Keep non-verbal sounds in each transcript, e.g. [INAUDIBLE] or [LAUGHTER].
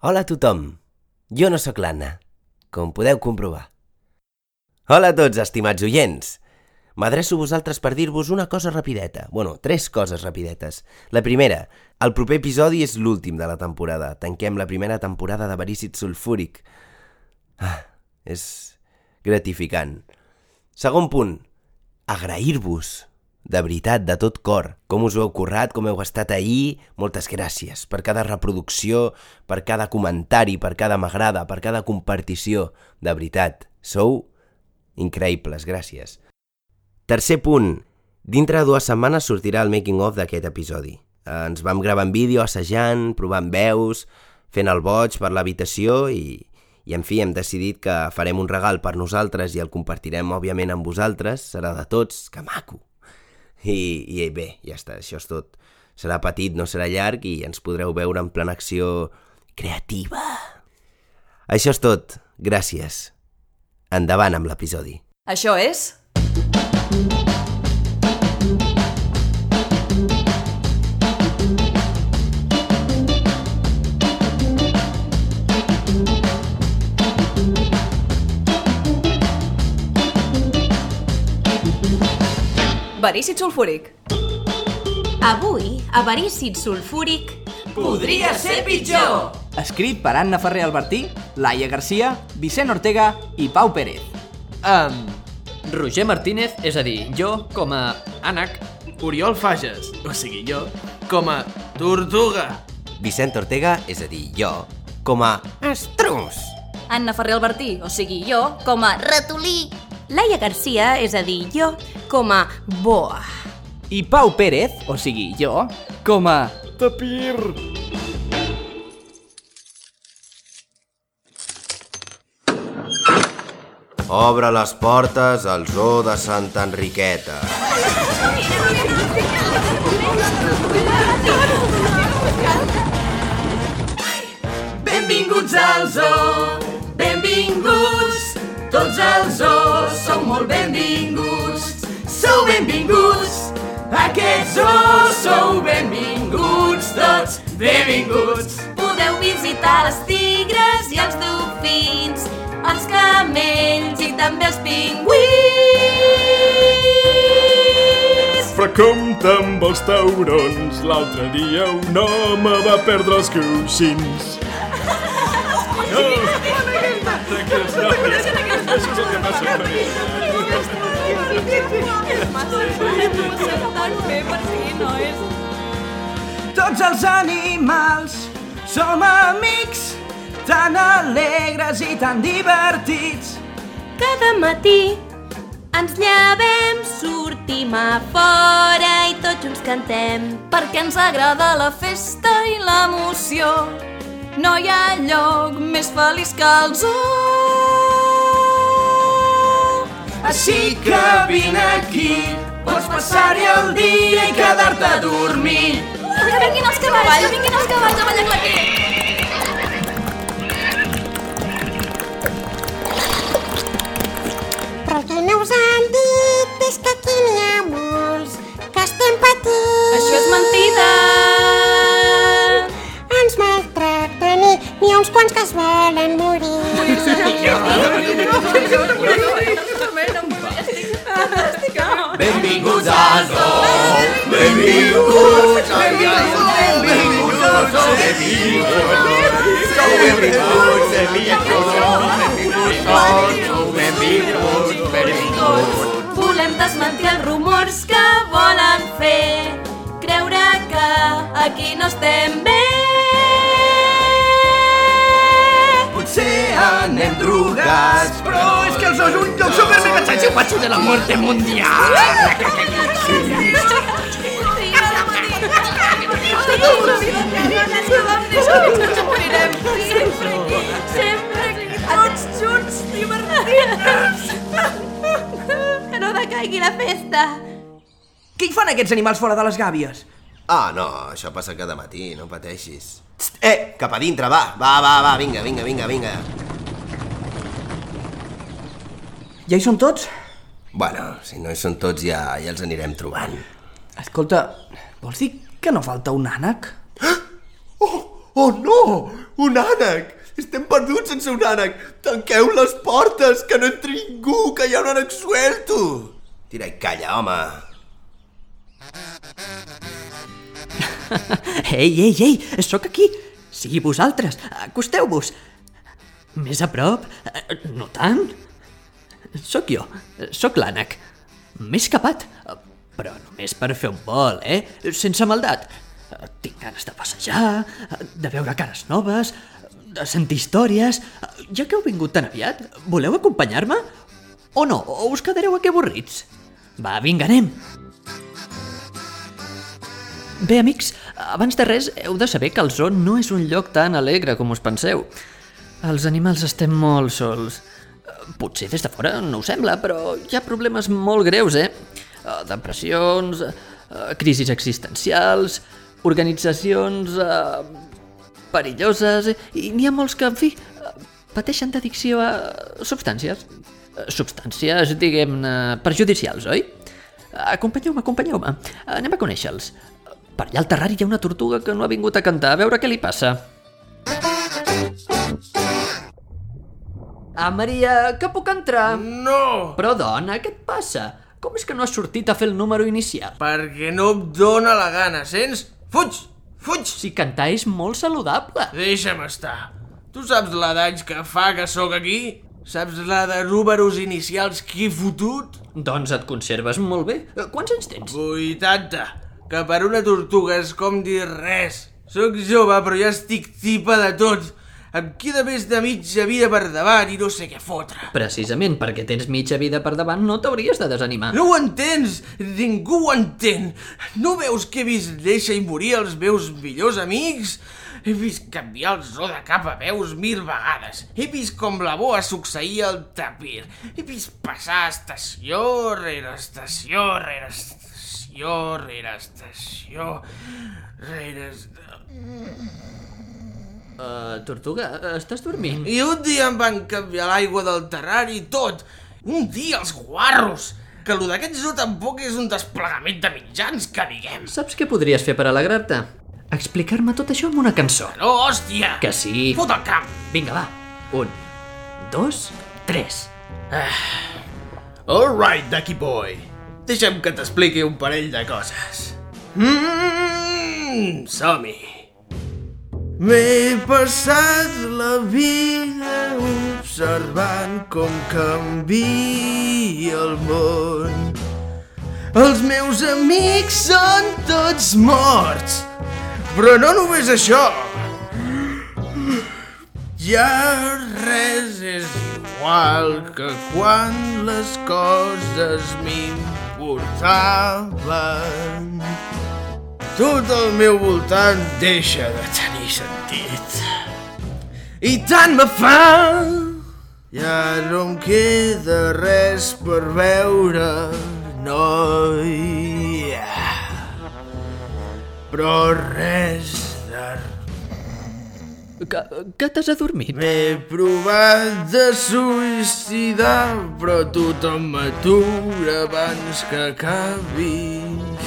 Hola a tothom. Jo no sóc l'Anna, com podeu comprovar. Hola a tots, estimats oients. M'adreço a vosaltres per dir-vos una cosa rapideta. Bueno, tres coses rapidetes. La primera, el proper episodi és l'últim de la temporada. Tanquem la primera temporada de Verícid Sulfúric. Ah, és gratificant. Segon punt, agrair-vos de veritat, de tot cor. Com us ho heu currat, com heu estat ahir, moltes gràcies per cada reproducció, per cada comentari, per cada m'agrada, per cada compartició. De veritat, sou increïbles, gràcies. Tercer punt. Dintre dues setmanes sortirà el making of d'aquest episodi. Ens vam gravar en vídeo, assajant, provant veus, fent el boig per l'habitació i, i en fi, hem decidit que farem un regal per nosaltres i el compartirem, òbviament, amb vosaltres. Serà de tots, que maco! I, I bé, ja està, això és tot. Serà petit, no serà llarg i ens podreu veure en plena acció creativa. Això és tot. Gràcies. Endavant amb l'episodi. Això és... Verícid sulfúric. Avui, avarícid sulfúric... Podria ser pitjor! Escrit per Anna Ferrer Albertí, Laia Garcia, Vicent Ortega i Pau Pérez. Um, Roger Martínez, és a dir, jo, com a ànec, Oriol Fages, o sigui jo, com a tortuga. Vicent Ortega, és a dir, jo, com a estrus. Anna Ferrer Albertí, o sigui, jo, com a... ratolí. Laia Garcia, és a dir, jo, com a boa. I Pau Pérez, o sigui, jo, com a... Tapir. Obre les portes al zoo de Santa Enriqueta. Benvinguts al zoo, benvinguts. Tots els zoos sou molt benvinguts. Sou benvinguts. Aquests zoos sou benvinguts, tots benvinguts. Podeu visitar les tigres i els dofins, els camells i també els pingüins. Però compte amb els taurons, l'altre dia un home va perdre els coixins. [LAUGHS] No, tranquils, no, això és el que passa. Tots els animals som amics, tan alegres i tan divertits. Cada matí ens llevem, sortim a fora i tots junts cantem. Perquè ens agrada la festa i l'emoció. No hi ha lloc més feliç que el zoo. Així que vine aquí, pots passar-hi el dia i quedar-te a dormir. Que vinguin els cavalls, que vinguin els cavalls a ballar claquer. Però el que no us han dit és que aquí n'hi ha molts que estem patint. Això és mentida. Ha uns quants que es volen morir. Benvinguts al zoo, benvinguts, ai, ai, benvinguts al zoo, benvinguts, sou benvinguts, benvinguts, sou benvinguts, benvinguts. Volem desmentir els rumors que volen fer creure que aquí no estem bé. Anem drogats, però és que els és un lloc super mega chachi guacho de la muerte mundial. Morirem. Sempre aquí, sempre aquí. Tots junts, divertits. Que no decaigui la festa. Què hi fan aquests animals fora de les gàbies? Ah, no, això passa cada matí, no pateixis. Txt, eh, cap a dintre, va, va, va, va, vinga, vinga, vinga, vinga. Ja hi són tots? Bueno, si no hi són tots ja, ja els anirem trobant. Escolta, vols dir que no falta un ànec? [GASPS] Oh, oh no! Un ànec! Estem perduts sense un ànec! Tanqueu les portes, que no entri ningú, que hi ha un ànec suelto! Tira i calla, home! [LAUGHS] Ei, ei, ei, sóc aquí. Sigui vosaltres, acosteu-vos. Més a prop? Eh, No tant. Sóc jo, sóc l'ànec. M'he escapat, però només per fer un vol, eh? Sense maldat. Tinc ganes de passejar, de veure cares noves, de sentir històries... Ja que heu vingut tan aviat, voleu acompanyar-me? O no? O us quedareu aquí avorrits? Va, vinga, anem. Bé, amics, abans de res heu de saber que el zoo no és un lloc tan alegre com us penseu. Els animals estem molt sols. Potser des de fora no ho sembla, però hi ha problemes molt greus, eh? Eh, Depressions, eh, crisis existencials, organitzacions eh, perilloses... I n'hi ha molts que, en fi, pateixen d'addicció a substàncies. Substàncies, diguem-ne, perjudicials, oi? Acompanyeu-me, acompanyeu-me. Anem a conèixer-los. Per allà al terrari hi ha una tortuga que no ha vingut a cantar, a veure què li passa. Ah, Maria, que puc entrar? No! Però, dona, què et passa? Com és que no has sortit a fer el número inicial? Perquè no em dóna la gana, sents? Fuig! Fuig! Si cantar és molt saludable. Deixa'm estar. Tu saps la d'anys que fa que sóc aquí? Saps la de números inicials que he fotut? Doncs et conserves molt bé. Eh, Quants anys tens? 80. Que per una tortuga és com dir res. Sóc jove, però ja estic tipa de tot. Em queda més de mitja vida per davant i no sé què fotre. Precisament perquè tens mitja vida per davant no t'hauries de desanimar. No ho entens! Ningú ho entén! No veus que he vist néixer i morir els meus millors amics? He vist canviar el zoo de cap a veus mil vegades. He vist com la boa succeïa el tapir. He vist passar estació rere estació rere estació rere estació rere... estació... Uh, tortuga, eh, estàs dormint? I un dia em van canviar l'aigua del terrari i tot. Un dia els guarros. Que lo d'aquest zoo tampoc és un desplegament de mitjans, que diguem. Saps què podries fer per alegrar-te? Explicar-me tot això amb una cançó. No, hòstia! Que sí. Fot el camp! Vinga, va. Un, dos, tres. All right, Ducky Boy. Deixa'm que t'expliqui un parell de coses. Mmm, som-hi. M'he passat la vida observant com canvia el món. Els meus amics són tots morts. Però no només això. Ja res és igual que quan les coses m'importaven. Tot al meu voltant deixa de tenir sentit. I tant me fa! Ja no em queda res per veure, noia. Però res Que, que t'has adormit? M'he provat de suïcidar, però tothom m'atura abans que acabi.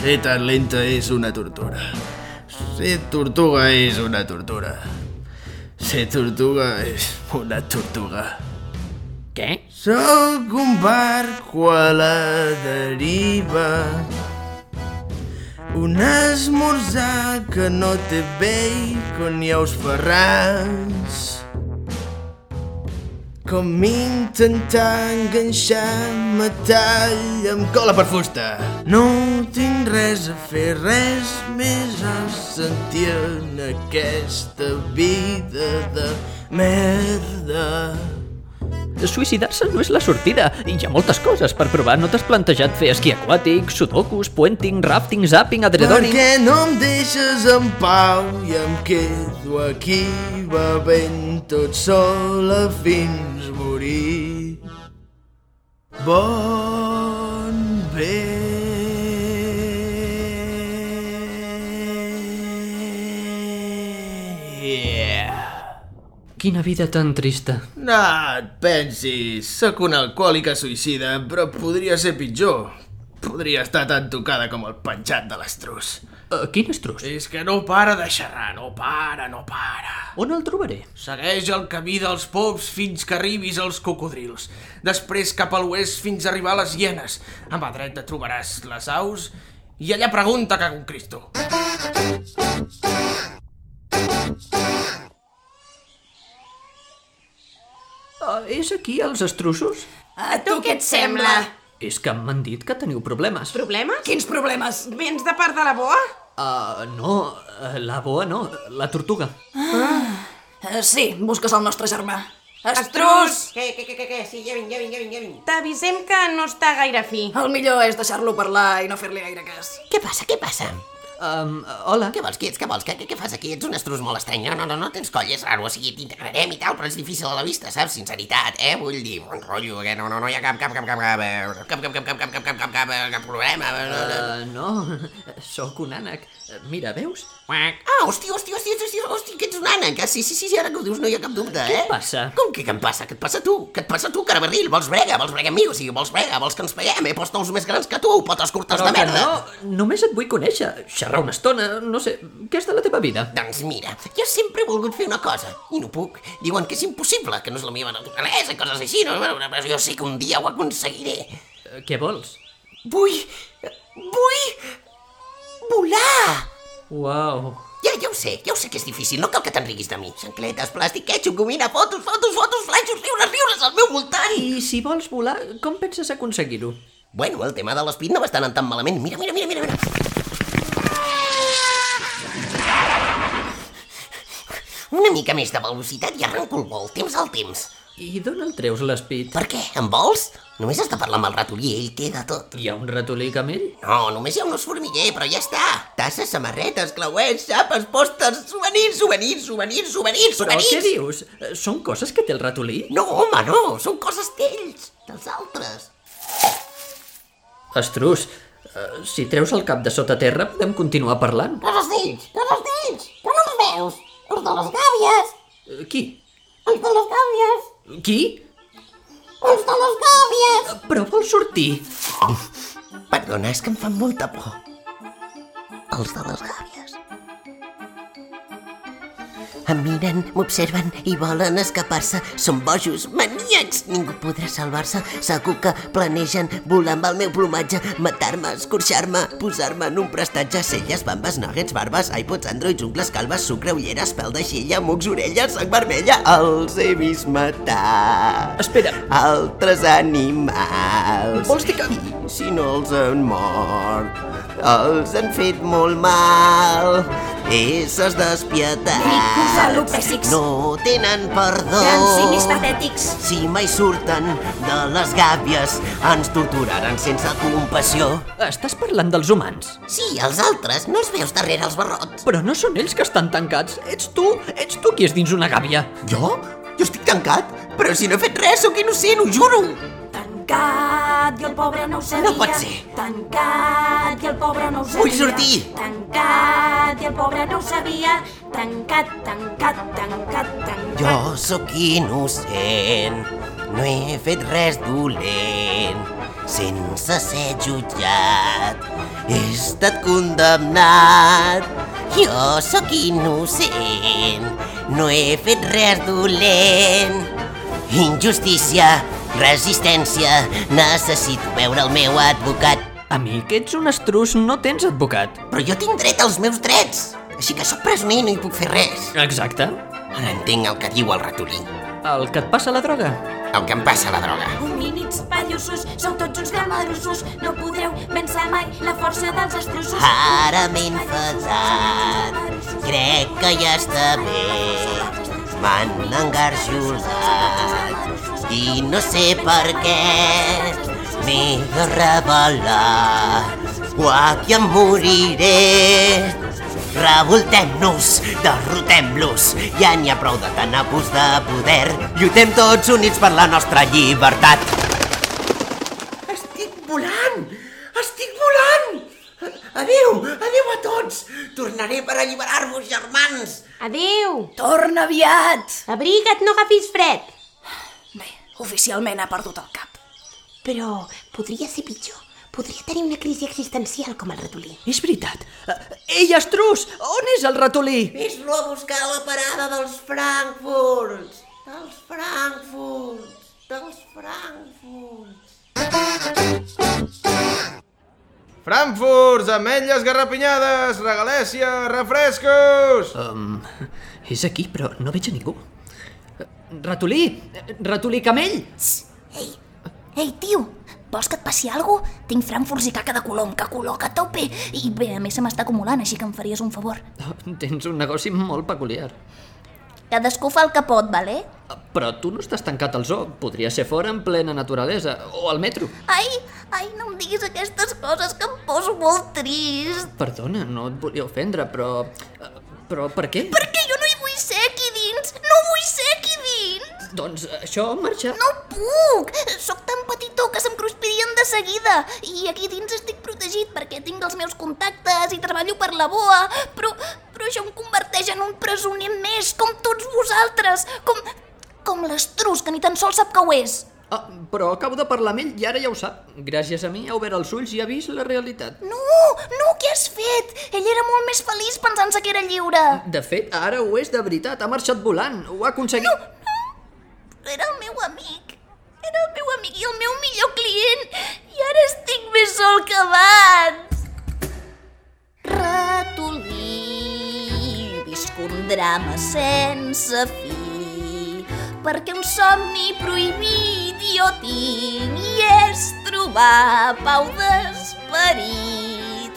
Ser tan lenta és una tortura. Ser tortuga és una tortura. Ser tortuga és una tortuga. Què? Sóc un barco a la deriva un esmorzar que no té bacon ni ous ferrats com intentar enganxar metall amb cola per fusta. No tinc res a fer, res més a sentir en aquesta vida de merda. Suïcidar-se no és la sortida. Hi ha moltes coses per provar. No t'has plantejat fer esquí aquàtic, sudokus, puenting, rafting, zapping, Per adredoning... què no em deixes en pau i em quedo aquí bevent tot sola fins morir? Bon bé. Quina vida tan trista. No et pensis, sóc un alcohòlica suïcida, però podria ser pitjor. Podria estar tan tocada com el penjat de l'estrus. Uh, quin estrus? És que no para de xerrar, no para, no para. On el trobaré? Segueix el camí dels pops fins que arribis als cocodrils. Després cap a l'oest fins a arribar a les hienes. A mà dreta trobaràs les aus i allà pregunta que un Cristo. Uh, és aquí, els estrussos? A tu què et sembla? És que m'han dit que teniu problemes. Problemes? Quins problemes? Vens de part de la boa? Uh, no, uh, la boa no, la tortuga. Uh, sí, busques el nostre germà. Estrus! Què, què, què, què, què? Sí, ja vinc, ja vinc, ja vinc, ja vinc. T'avisem que no està gaire fi. El millor és deixar-lo parlar i no fer-li gaire cas. Què passa, què passa? Um, hola. Què vols, qui ets, què vols, què, què, què fas aquí? Ets un estrus molt estrany. No, no, no, tens coll, és raro, o sigui, t'integrarem i tal, però és difícil a la vista, saps? Sinceritat, eh? Vull dir, bon rotllo, que no, no, no hi ha cap, cap, cap, cap, cap, cap, cap, cap, cap, cap, cap, cap, cap, cap, cap, cap problema. Uh, no, sóc un ànec. Mira, veus? Ah, hòstia, hòstia, hòstia, hòstia, hòstia, que ets un ànec. Ah, Sí, sí, sí, sí, ara que ho dius no hi ha cap dubte, eh? Què passa? Com que què em passa? Què et passa a tu? Què et passa a tu, carabarril? Vols brega? Vols brega amb mi? O sigui, vols brega? Vols que ens peguem? He post nous més grans que tu, potes curtes Però de que merda. no, només et vull conèixer, xerrar una estona, no sé, què és de la teva vida? Doncs mira, jo sempre he volgut fer una cosa, i no puc. Diuen que és impossible, que no és la meva naturalesa, coses així, no? Però jo sé que un dia ho aconseguiré. Uh, què vols? Vull... vull... volar! Uau. Ja, ja ho sé, ja ho sé que és difícil, no cal que te'n riguis de mi. Xancletes, plàstic, ketchup, gomina, fotos, fotos, fotos, flaixos, riures, riures al meu voltant. I si vols volar, com penses aconseguir-ho? Bueno, el tema de l'espit no va estar anant tan malament. Mira, mira, mira, mira, mira. Una mica més de velocitat i arrenco el vol, temps al temps. I d'on el treus l'espit? Per què? Em vols? Només has de parlar amb el ratolí, ell té de tot. Hi ha un ratolí camell? No, només hi ha un os formiguer, però ja està. Tasses, samarretes, clauets, xapes, pòsters, souvenirs, souvenirs, souvenirs, souvenirs, Però souvenirs. què dius? Són coses que té el ratolí? No, home, no, són coses d'ells, dels altres. Estrus, eh, si treus el cap de sota terra podem continuar parlant. Coses d'ells, coses d'ells, que no els veus? Els de les gàbies, Eh, Qui? els de les gàbies, Qui? els de les gàbies. Però vol sortir. Perdona, és que em fan molta por. Els de les gàbies. Em miren, m'observen i volen escapar-se. Són bojos, maníacs. Ningú podrà salvar-se. Segur que planegen volar amb el meu plomatge, matar-me, escorxar-me, posar-me en un prestatge, celles, bambes, nuggets, barbes, iPods, androids, ungles, calves, sucre, ulleres, pèl de xilla, mucs, orelles, sang vermella. Els he vist matar. Espera. Altres animals. Vols dir que- I si no els han mort, els han fet molt mal. Éssers despietats. Ricos alopècics. No tenen perdó. Grans simis patètics. Si mai surten de les gàbies, ens torturaran sense compassió. Estàs parlant dels humans. Sí, els altres, no els veus darrere els barrots. Però no són ells que estan tancats. Ets tu, ets tu qui és dins una gàbia. Jo? Jo estic tancat? Però si no he fet res, sóc innocent, ho juro. Tancat i el pobre no ho sabia. No pot ser. Tancat i el pobre no ho sabia. Vull sortir. Tancat i el pobre no ho sabia. Tancat, tancat, tancat, tancat. Jo sóc innocent, no he fet res dolent. Sense ser jutjat, he estat condemnat. Jo sóc innocent, no he fet res dolent. Injustícia, resistència, necessito veure el meu advocat. Amic, ets un estrus, no tens advocat. Però jo tinc dret als meus drets, així que sóc presoner i no hi puc fer res. Exacte. Ara entenc el que diu el ratolí, El que et passa la droga. el que em passa la droga. Homínids, pallussos, sou tots uns gramadrossos. No podreu vèncer mai la força dels estrussos. Ara m'he enfadat, crec que ja està bé. M'han engarjolat i no sé per què m'he de rebel·lar o aquí em moriré. Revoltem-nos, derrotem-los, ja n'hi ha prou de tant abús de poder. Lluitem tots units per la nostra llibertat. Estic volant! Estic volant! Adéu! Adéu a tots! Tornaré per alliberar-vos, germans! Adéu! Torna aviat! Abriga't, no agafis fred! Oficialment ha perdut el cap. Però podria ser pitjor. podria tenir una crisi existencial com el ratolí. És veritat. Eh, Ei, estrus! On és el ratolí? Fes-lo a buscar a la parada dels Frankfurts. Dels Frankfurts. Dels Frankfurts. Frankfurts, ametlles garrapinyades, regalèsia, refrescos! Um, és aquí, però no veig a ningú. Ratolí! Ratolí camell! Ei, ei, tio, vols que et passi alguna cosa? Tinc frankfurts i caca de colom, que color, que tope! I bé, a més se m'està acumulant, així que em faries un favor. [LAUGHS] Tens un negoci molt peculiar. Cadascú fa el que pot, vale? Però tu no estàs tancat al zoo. Podria ser fora en plena naturalesa. O al metro. Ai, ai, no em diguis aquestes coses que em poso molt trist. Perdona, no et volia ofendre, però... eh, Però per què? Perquè jo no hi vull ser aquí dins! No vull ser aquí! Doncs això marxa... No puc! Sóc tan petitó que se'm cruspirien de seguida. I aquí dins estic protegit perquè tinc els meus contactes i treballo per la boa. Però, però això em converteix en un presoner més, com tots vosaltres. Com, com l'estrus, que ni tan sols sap que ho és. Ah, però acabo de parlar amb ell i ara ja ho sap. Gràcies a mi ha obert els ulls i ha vist la realitat. No, no, què has fet? Ell era molt més feliç pensant-se que era lliure. De fet, ara ho és de veritat. Ha marxat volant. Ho ha aconseguit. No, no, era el meu amic. Era el meu amic i el meu millor client. I ara estic més sol que abans. Ratolí, visc un drama sense fi, perquè un somni prohibit jo tinc i és trobar pau d'esperit.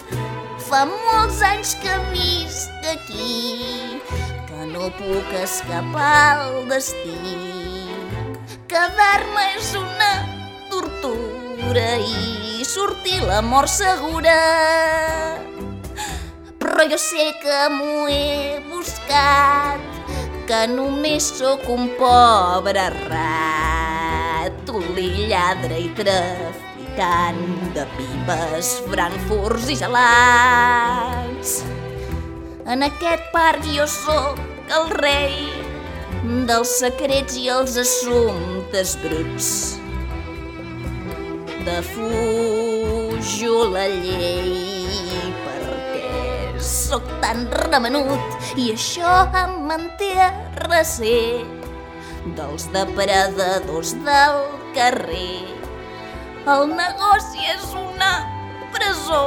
Fa molts anys que visc aquí, que no puc escapar al destí. Quedar-me és una tortura i sortir la mort segura. Però jo sé que m'ho he buscat, que només sóc un pobre ratolí lladre i traficant de pipes, frankfurts i gelats. En aquest parc jo sóc el rei dels secrets i els assumptes bruts. Defujo la llei perquè sóc tan remenut i això em manté a recer dels depredadors del carrer. El negoci és una presó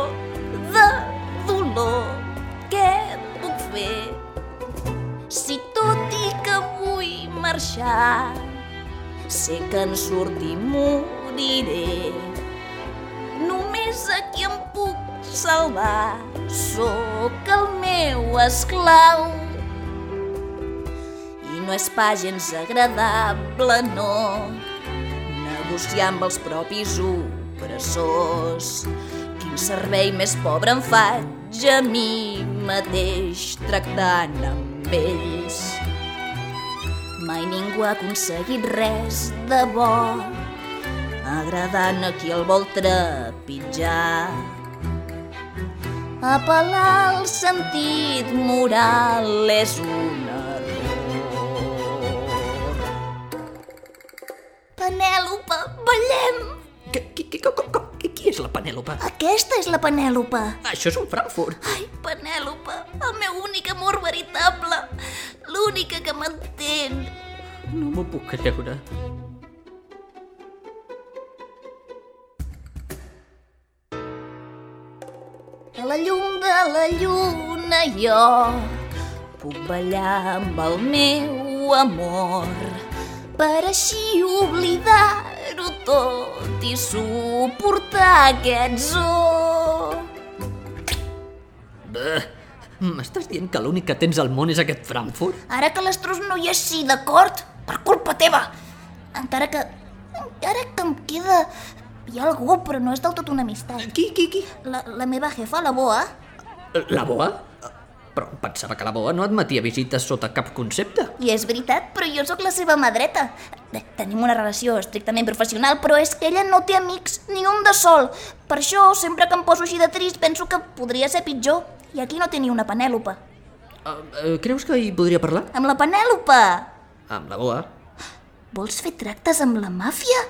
de dolor. Què puc fer? Si tot i que vull marxar, sé que en sortir moriré. Només aquí em puc salvar, sóc el meu esclau. I no és pas gens agradable, no, negociar amb els propis opressors. Quin servei més pobre em faig a mi mateix tractant amb ells. Mai ningú ha aconseguit res de bo, agradant a qui el vol trepitjar. Apel·lar al sentit moral és un error. Penèlope, ballem! Qui, qui, qui, com, com, qui, qui és la Penèlope? Aquesta és la Penèlope. Això és un Frankfurt. Ai, Penèlope, el meu únic amor veritable, l'única que m'entén. No m'ho puc creure. A la llum de la lluna jo puc ballar amb el meu amor per així oblidar-ho tot i suportar aquest zoo. Beh, M'estàs dient que l'únic que tens al món és aquest Frankfurt? Ara que l'estrus no hi és, sí, d'acord? Per culpa teva! Encara que... encara que em queda... Hi ha algú, però no és del tot una amistat. Qui, qui, qui? La, la meva jefa, la boa, La boa? Però pensava que la boa no admetia visites sota cap concepte. I és veritat, però jo sóc la seva mà dreta. Tenim una relació estrictament professional, però és que ella no té amics, ni un de sol. Per això, sempre que em poso així de trist, penso que podria ser pitjor. I aquí no té ni una Penèlope. Uh, uh, creus que hi podria parlar? Amb la Penèlope! Amb la boa? Vols fer tractes amb la màfia?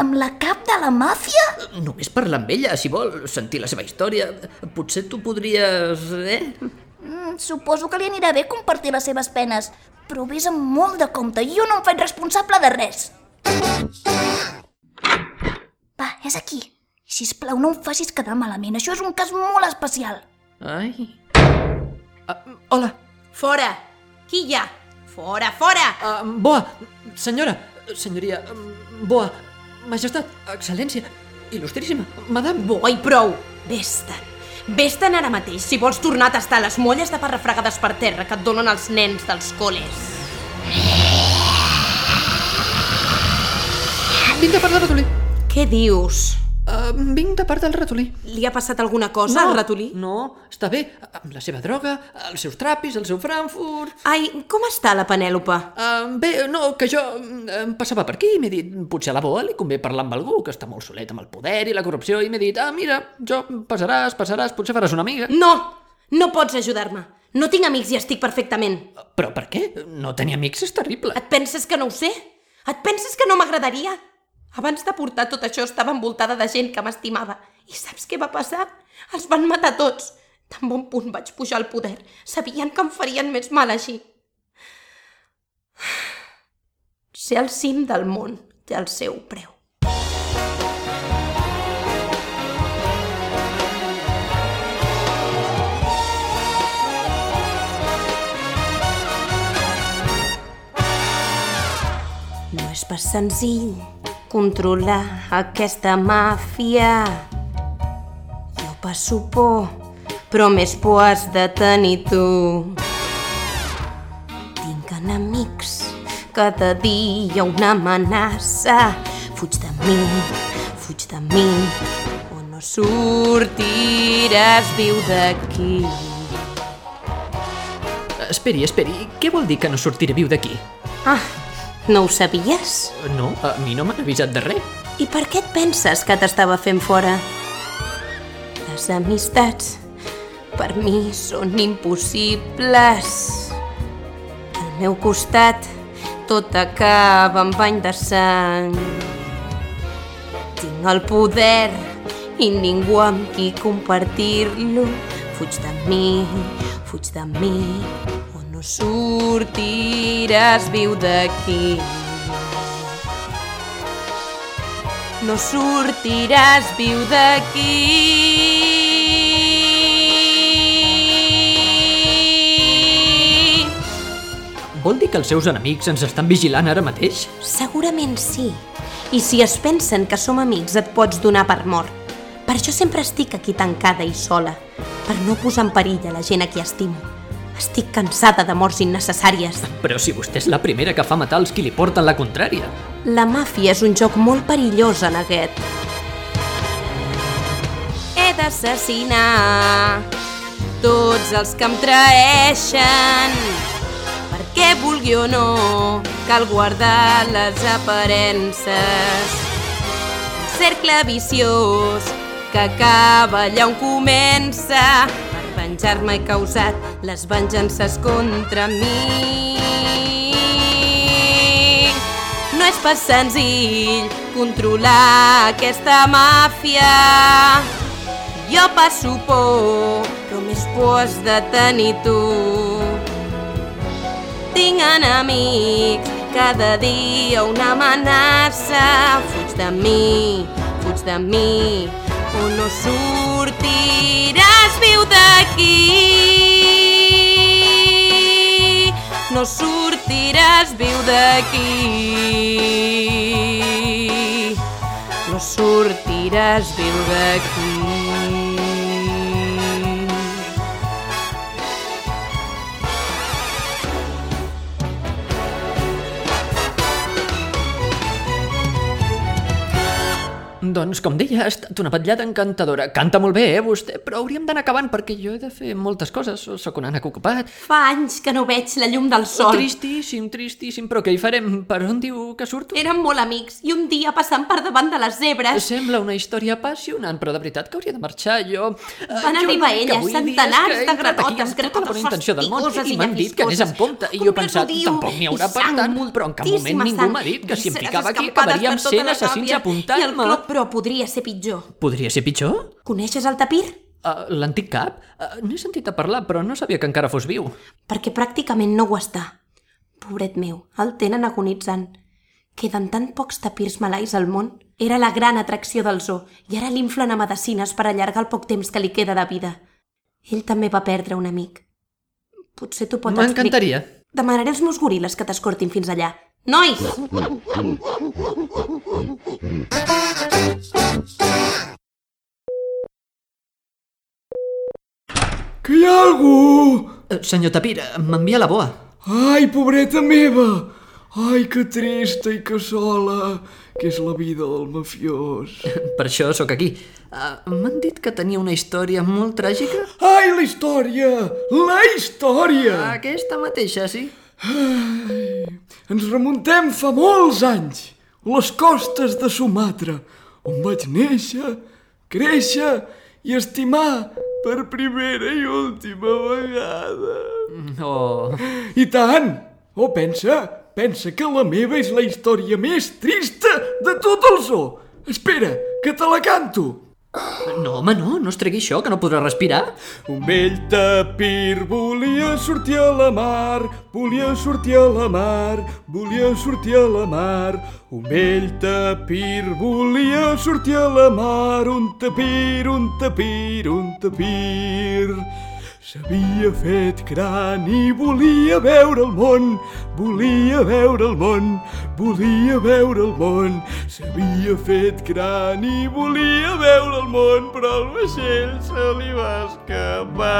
Amb la cap de la màfia? Només parlar amb ella, si vol, sentir la seva història. Potser tu podries... eh? Mm, suposo que li anirà bé compartir les seves penes, però vés amb molt de compte, jo no em faig responsable de res. Va, és aquí. Si plau, no em facis quedar malament, això és un cas molt especial. Ai... Uh, hola, Fora! Qui hi ha? Fora, fora! uh, Boa, senyora, senyoria, um, Boa, majestat, excel·lència, il·lustríssima, madame. Bo, i prou! Vés-te'n. Vés-te'n ara mateix, si vols tornar a tastar les molles de pa refregades per terra que et donen els nens dels coles. Vinc de ratolí. Què dius? Vinc de part del ratolí. Li ha passat alguna cosa al ratolí? No, està bé, amb la seva droga, els seus trapis, el seu Frankfurt... Ai, com està la Penèlope? Uh, bé, no, que jo mm, em passava per aquí i m'he dit, potser a la boa li convé parlar amb algú que està molt solet amb el poder i la corrupció i m'he dit, ah, mira, jo passaràs, passaràs, potser faràs una amiga. No! No pots ajudar-me. No tinc amics i estic perfectament. Però per què? No tenir amics és terrible. Et penses que no ho sé? Et penses que no m'agradaria? Abans de portar tot això estava envoltada de gent que m'estimava. I saps què va passar? Els van matar tots. Tan bon punt vaig pujar al poder. Sabien que em farien més mal així. Ser al cim del món té el seu preu. No és pas senzill controlar aquesta màfia. Jo passo por, però més por has de tenir tu. Tinc enemics, cada dia una amenaça. Fuig de mi, fuig de mi, o no sortiràs viu d'aquí. Esperi, esperi, què vol dir que no sortiré viu d'aquí? Ah, no ho sabies? No, a mi no m'han avisat de res. I per què et penses que t'estava fent fora? Les amistats per mi són impossibles. Al meu costat tot acaba amb bany de sang. Tinc el poder i ningú amb qui compartir-lo. Fuig de mi, fuig de mi, sortiràs viu d'aquí. no sortiràs viu d'aquí. Vol dir que els seus enemics ens estan vigilant ara mateix? Segurament sí. I si es pensen que som amics et pots donar per mort. Per això sempre estic aquí tancada i sola, per no posar en perill a la gent a qui estimo. Estic cansada de morts innecessàries. Però si vostè és la primera que fa matar els qui li porten la contrària. La màfia és un joc molt perillós en aquest. He d'assassinar tots els que em traeixen. Perquè vulgui o no, cal guardar les aparences. Un cercle viciós que acaba allà on comença. Venjar-me he causat les venjances contra mi. No és pas senzill controlar aquesta màfia. Jo passo por, però més por has de tenir tu. Tinc enemics, cada dia una amenaça. Fuig de mi, fuig de mi, o no sortiràs viu d'aquí. No sortiràs viu d'aquí. No sortiràs viu d'aquí. Doncs, com deia, ha estat una vetllada encantadora. Canta molt bé, eh, vostè, però hauríem d'anar acabant perquè jo he de fer moltes coses. Sóc un ànec ocupat. Fa anys que no veig la llum del sol. Tristíssim, tristíssim, però què hi farem? Per on diu que surto? Érem molt amics i un dia passant per davant de les zebres Sembla una història apassionant, però de veritat que hauria de marxar jo. Eh, Van jo arribar elles, centenars de granotes, tota granotes fastigoses i i m'han dit que anés amb compte i jo he pensat, tampoc n'hi haurà per tant, però en cap moment ningú m'ha dit que si em ficava aquí acabaríem tota sent la assassins apuntant-me. I el clot, però podria ser pitjor. Podria ser pitjor? Coneixes el tapir? Uh, L'antic cap? Uh, N'he sentit a parlar, però no sabia que encara fos viu. Perquè pràcticament no ho està. Pobret meu, el tenen agonitzant. Queden tan pocs tapirs malais al món. Era la gran atracció del zoo i ara l'inflen a medicines per allargar el poc temps que li queda de vida. Ell també va perdre un amic. Potser t'ho pot explicar. M'encantaria. Demanaré als meus goril·les que t'escortin fins allà. Nois! Que hi ha algú? Uh, senyor Tapir, m'envia la boa. Ai, pobreta meva! Ai, que trista i que sola, que és la vida del mafiós. Per això sóc aquí. Uh, M'han dit que tenia una història molt tràgica? Ai, la història! La història! Aquesta mateixa, sí. Ai, ens remuntem fa molts anys, a les costes de Sumatra, on vaig néixer, créixer i estimar per primera i última vegada. Oh, I tant! Oh, pensa, pensa que la meva és la història més trista de tot el zoo. Espera, que te la canto. No, home, no, no es tregui això, que no podrà respirar. Un vell tapir volia sortir a la mar, volia sortir a la mar, volia sortir a la mar. Un vell tapir volia sortir a la mar, un tapir, un tapir, un tapir. S'havia fet gran i volia veure el món, volia veure el món, volia veure el món. S'havia fet gran i volia veure el món, però el vaixell se li va escapar.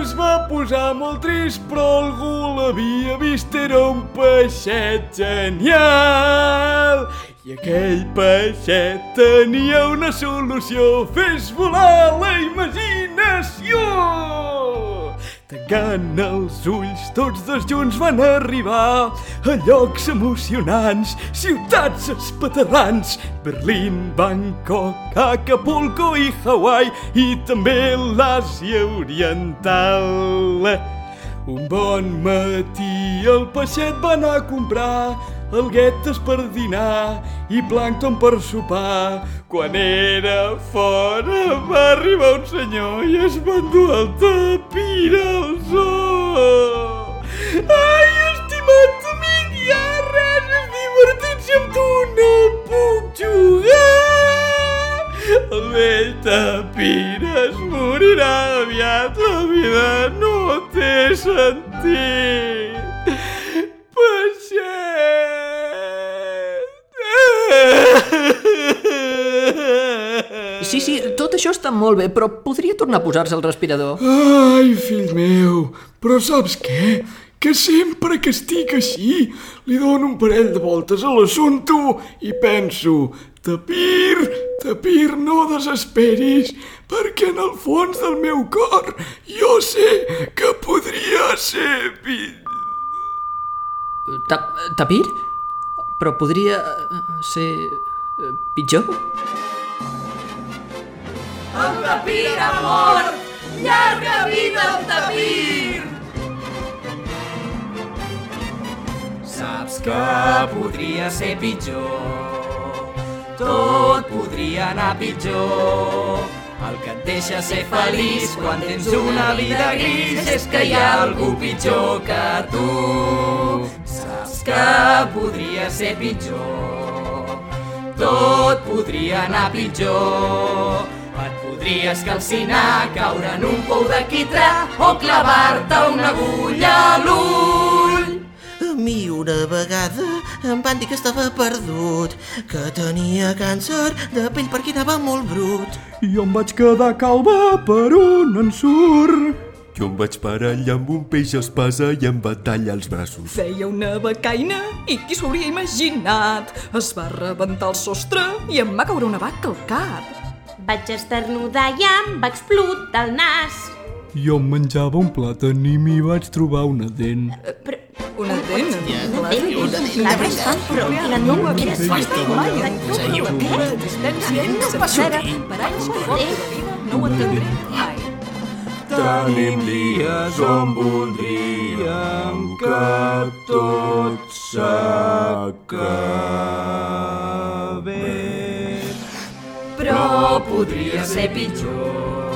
Es va posar molt trist, però algú l'havia vist, era un peixet genial. I aquell peixet tenia una solució, fes volar la imaginació. Tancant els ulls, tots dos junts van arribar a llocs emocionants, ciutats espaterrants, Berlín, Bangkok, Acapulco i Hawaii i també l'Àsia Oriental. Un bon matí el peixet va anar a comprar alguetes per dinar i plàncton per sopar. Quan era fora va arribar un senyor i es va endur el tapir al zoo. Ai, estimat amic, ja res és divertit si amb tu no puc jugar. El vell tapir es morirà aviat, la vida no té sentit. Peixet! Sí, sí, tot això està molt bé, però podria tornar a posar-se el respirador. Ai, fill meu, però saps què? Que sempre que estic així li dono un parell de voltes a l'assumpte i penso Tapir, Tapir, no desesperis, perquè en el fons del meu cor jo sé que podria ser. Ta Tapir? Però podria eh, ser eh, pitjor? El tapir ha mort! Llarga vida al tapir! Saps que podria ser pitjor. Tot podria anar pitjor. El que et deixa ser feliç quan tens una vida gris és que hi ha algú pitjor que tu. Saps que podria ser pitjor. Tot podria anar pitjor. Et podries calcinar, caure en un pou de quitrà o clavar-te una agulla a l'ull. A mi una vegada em van dir que estava perdut, que tenia càncer de pell perquè anava molt brut. I jo em vaig quedar calva per un ensurt. Jo em vaig parar allà amb un peix espasa i em va tallar els braços. Feia una becaina i qui s'ho hauria imaginat? Es va rebentar el sostre i em va caure una vaca al cap. Vaig esternudar i em va explotar el nas. Jo em menjava un plàtan i m'hi vaig trobar una dent. Però Una dent. la dent fan però la no era No passarà. Per anys que vida no ho entendré mai. Tenim dies on voldríem que tot s'acabés. Podria ser pitjor.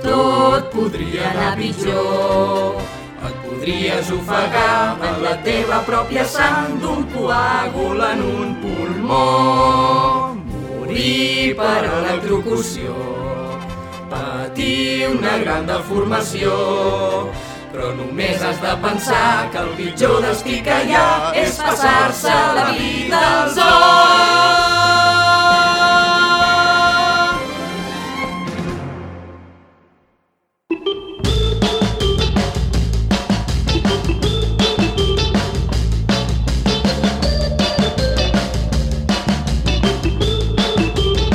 Tot podria anar pitjor. Et podries ofegar en la teva pròpia sang d'un coàgul en un pulmó. Morir per electrocució. Patir una gran deformació. Però només has de pensar que el pitjor destí que hi ha és passar-se la vida al zoo.